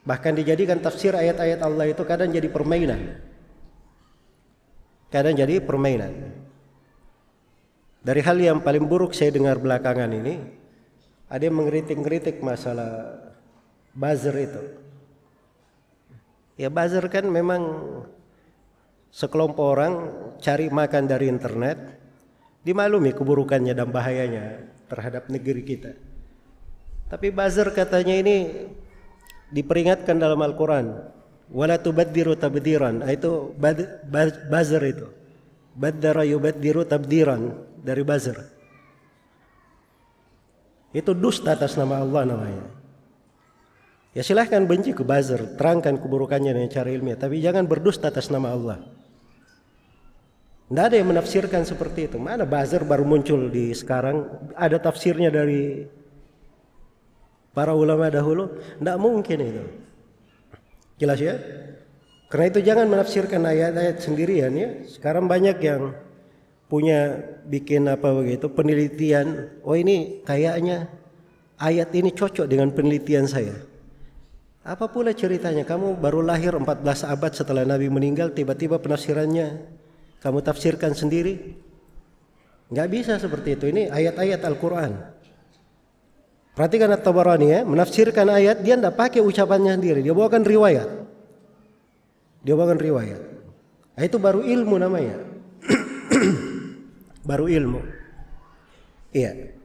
Bahkan dijadikan tafsir ayat-ayat Allah itu kadang jadi permainan. Kadang jadi permainan. Dari hal yang paling buruk saya dengar belakangan ini, ada yang mengkritik-kritik masalah buzzer itu. Ya buzzer kan memang sekelompok orang cari makan dari internet, dimaklumi keburukannya dan bahayanya terhadap negeri kita. Tapi buzzer katanya ini diperingatkan dalam Al-Quran. Wala tubaddiru tabdiran. Ah, itu buzzer itu. Baddara yubaddiru tabdiran. Dari buzzer. Itu dusta atas nama Allah namanya. Ya silahkan benci ke buzzer. Terangkan keburukannya dengan cara ilmiah. Tapi jangan berdusta atas nama Allah. Tidak ada yang menafsirkan seperti itu. Mana buzzer baru muncul di sekarang? Ada tafsirnya dari para ulama dahulu tidak mungkin itu. Jelas ya? Karena itu jangan menafsirkan ayat-ayat sendirian ya. Sekarang banyak yang punya bikin apa begitu penelitian. Oh ini kayaknya ayat ini cocok dengan penelitian saya. Apa pula ceritanya? Kamu baru lahir 14 abad setelah Nabi meninggal tiba-tiba penafsirannya kamu tafsirkan sendiri? Nggak bisa seperti itu. Ini ayat-ayat Al-Quran Perhatikan At-Tabarani ya, menafsirkan ayat dia tidak pakai ucapannya sendiri, dia bawakan riwayat. Dia bawakan riwayat. Nah, itu baru ilmu namanya. baru ilmu. Iya.